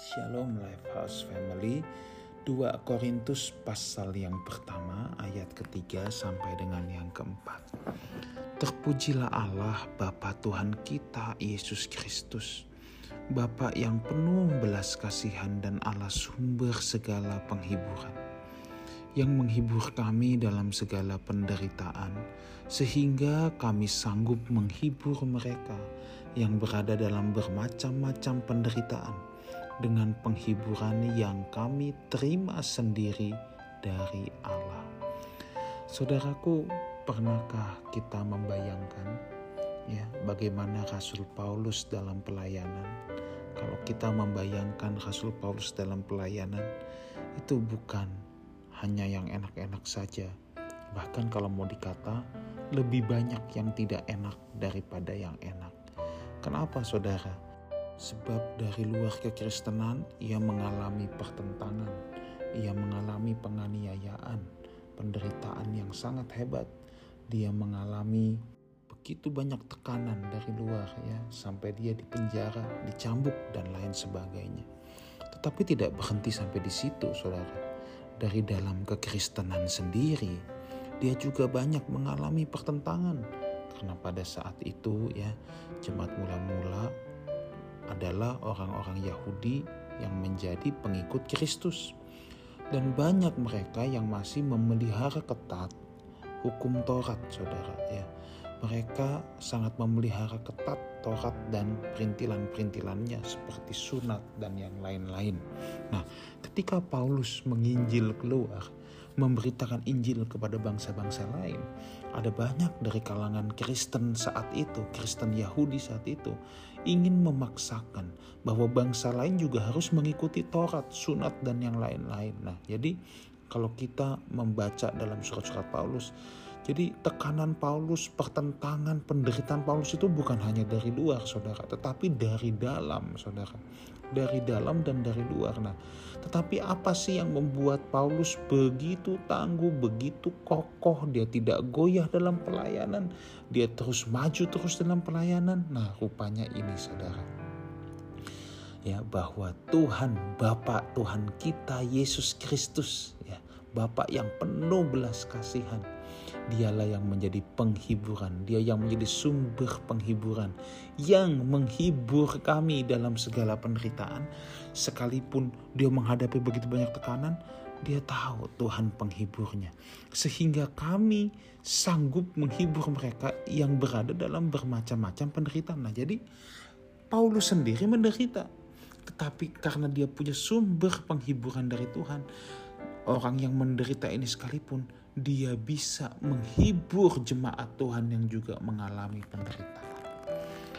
Shalom Lifehouse Family. 2 Korintus pasal yang pertama ayat ketiga sampai dengan yang keempat. Terpujilah Allah Bapa Tuhan kita Yesus Kristus. Bapa yang penuh belas kasihan dan Allah sumber segala penghiburan. Yang menghibur kami dalam segala penderitaan, sehingga kami sanggup menghibur mereka yang berada dalam bermacam-macam penderitaan dengan penghiburan yang kami terima sendiri dari Allah. Saudaraku, pernahkah kita membayangkan ya bagaimana Rasul Paulus dalam pelayanan? Kalau kita membayangkan Rasul Paulus dalam pelayanan, itu bukan hanya yang enak-enak saja. Bahkan kalau mau dikata, lebih banyak yang tidak enak daripada yang enak. Kenapa saudara? Sebab dari luar kekristenan ia mengalami pertentangan, ia mengalami penganiayaan, penderitaan yang sangat hebat. Dia mengalami begitu banyak tekanan dari luar ya, sampai dia dipenjara, dicambuk dan lain sebagainya. Tetapi tidak berhenti sampai di situ, saudara dari dalam kekristenan sendiri, dia juga banyak mengalami pertentangan. Karena pada saat itu ya, jemaat mula-mula adalah orang-orang Yahudi yang menjadi pengikut Kristus. Dan banyak mereka yang masih memelihara ketat hukum Taurat, saudara ya. Mereka sangat memelihara ketat Taurat dan perintilan-perintilannya seperti sunat dan yang lain-lain. Nah, ketika Paulus menginjil keluar, memberitakan Injil kepada bangsa-bangsa lain, ada banyak dari kalangan Kristen saat itu, Kristen Yahudi saat itu, ingin memaksakan bahwa bangsa lain juga harus mengikuti Taurat, sunat, dan yang lain-lain. Nah, jadi kalau kita membaca dalam surat-surat Paulus, jadi tekanan Paulus, pertentangan, penderitaan Paulus itu bukan hanya dari luar saudara, tetapi dari dalam saudara. Dari dalam dan dari luar. Nah, tetapi apa sih yang membuat Paulus begitu tangguh, begitu kokoh, dia tidak goyah dalam pelayanan, dia terus maju terus dalam pelayanan. Nah, rupanya ini saudara. Ya, bahwa Tuhan, Bapak Tuhan kita Yesus Kristus, ya, Bapak yang penuh belas kasihan Dialah yang menjadi penghiburan, Dia yang menjadi sumber penghiburan, yang menghibur kami dalam segala penderitaan. Sekalipun Dia menghadapi begitu banyak tekanan, Dia tahu Tuhan penghiburnya, sehingga kami sanggup menghibur mereka yang berada dalam bermacam-macam penderitaan. Nah, jadi Paulus sendiri menderita, tetapi karena dia punya sumber penghiburan dari Tuhan, orang yang menderita ini sekalipun dia bisa menghibur jemaat Tuhan yang juga mengalami penderitaan.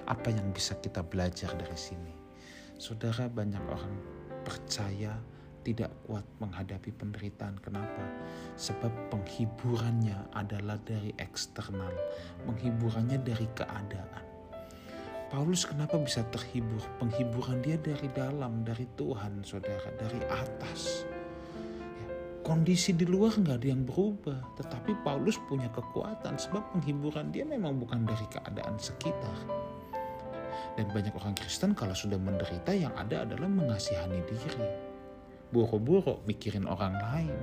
Apa yang bisa kita belajar dari sini? Saudara banyak orang percaya tidak kuat menghadapi penderitaan. Kenapa? Sebab penghiburannya adalah dari eksternal, penghiburannya dari keadaan. Paulus kenapa bisa terhibur? Penghiburan dia dari dalam, dari Tuhan, saudara, dari atas kondisi di luar nggak ada yang berubah, tetapi Paulus punya kekuatan sebab penghiburan dia memang bukan dari keadaan sekitar. Dan banyak orang Kristen kalau sudah menderita yang ada adalah mengasihani diri. Boro-boro mikirin orang lain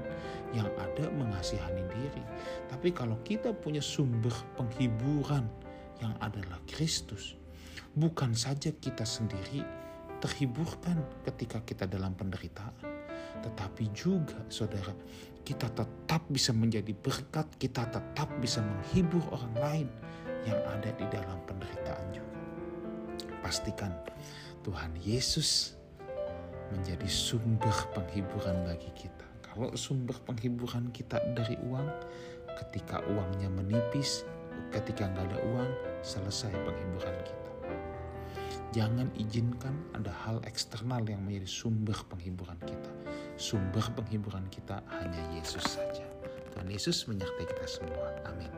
yang ada mengasihani diri. Tapi kalau kita punya sumber penghiburan yang adalah Kristus, bukan saja kita sendiri terhiburkan ketika kita dalam penderitaan tetapi juga saudara kita tetap bisa menjadi berkat, kita tetap bisa menghibur orang lain yang ada di dalam penderitaan juga. Pastikan Tuhan Yesus menjadi sumber penghiburan bagi kita. Kalau sumber penghiburan kita dari uang, ketika uangnya menipis, ketika nggak ada uang, selesai penghiburan kita. Jangan izinkan ada hal eksternal yang menjadi sumber penghiburan kita sumber penghiburan kita hanya Yesus saja. Tuhan Yesus menyertai kita semua. Amin.